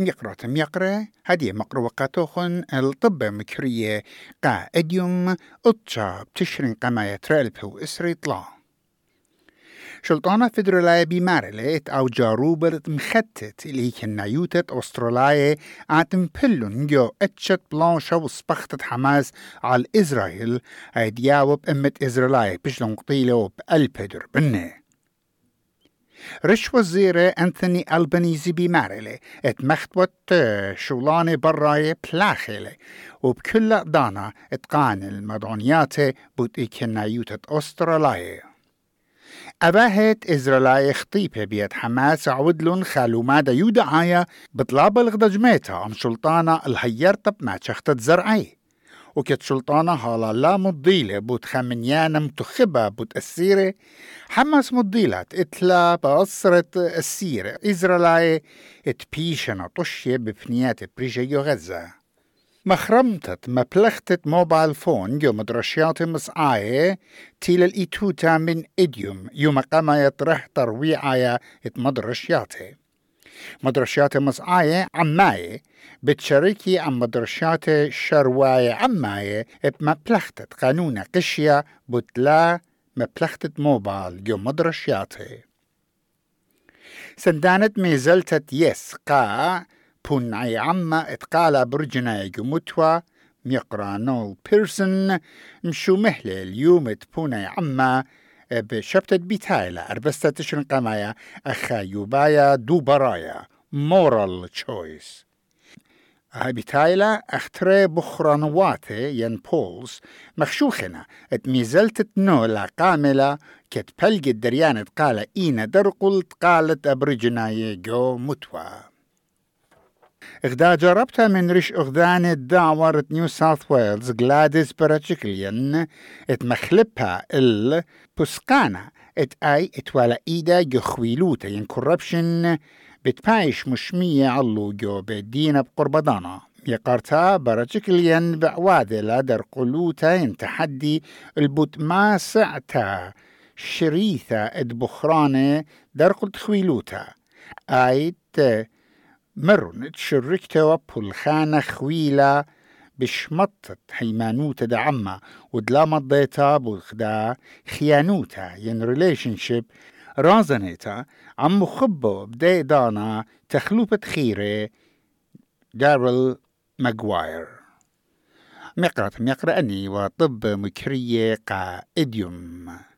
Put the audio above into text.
ميقرا ميقرأ هدي مقرا وقاتوخن الطب مكرية قا إديوم اتشا بتشرين قما يترالبو إسري طلا. شلطانة فدرالاية بمارلت أو جاروبرت مختت اللي كنا يوتت أستراليا آتم بلون جو إتشت بلانشا وسبختت حماس على إسرائيل ايدياوب أمت إسرائيل بشلون قطيلة بألبدر بنه رش وزيرة أنثوني ألبانيزي بمارلة ات مختوت شولاني براي بلاخلة وبكل دانا اتقان المدونيات بود إكنايوتة أستراليا أباهت إزرائيل خطيبة بيد حماس عودلون خالو مادا يودعايا بطلاب الغدجميتا أم شلطانة الهيرتب ما شختت زرعي وكت شلطانة هالا لا مضيلة بوت خمنيانا متخبة بوت السيرة. حماس مضيلات إتلا بأسرة السيرة. إزرائيل اتبيشنا طشية بفنيات بريجيو غزة مخرمتت مبلختت موبايل فون جو مدرشيات مسعاية تيل الإيتوتا من إديوم يوم قام يطرح ترويعايا إت مدرشياته مدرشات مسعاية عماية بتشاركي عن مدرشات شرواية عماية بمبلختت قانون قشية بتلا مبلختت موبايل جو مدرشياته سندانت ميزلتت يس قا بونعي عما اتقالا برجنا جمتوا ميقرا نول بيرسون مشو مهلة اليوم تبوني عما بشبتت بيتايلا أربستا تشرن قمايا أخا يوبايا دو برايا مورال تشويس. هاي بيتايلا أختري بخرانواتي ين بولز مخشوخنا ات ميزلت نولا قاملة كت بلقت دريانة قال إينا درقلت قالت أبرجناي جو متوا. إغدا جربتها من ريش أغدان دعورة نيو ساوث ويلز جلاديس براتشكليان اتمخلبها إل بوسكانا إت آي اتوالا إيدا جخويلوتا ين كوربشن بتبايش مشمية علو جو بدينا بقربضانا. يقارتا براتشكليان بعوادة لا در قلوتا ين تحدي البوت ما سعتا شريثة اد بخرانة در قلت خويلوتا ايت مرن تشركتا وبالخانة خويلة بشمطت حيمانوتا دا عما ودلا بخدا خيانوتا ين ريليشن شيب رازنيتا عم خبو بدي دانا تخلوبة خيرة دارل ماغواير مقرأ مقرأني وطب مكرية قا إديوم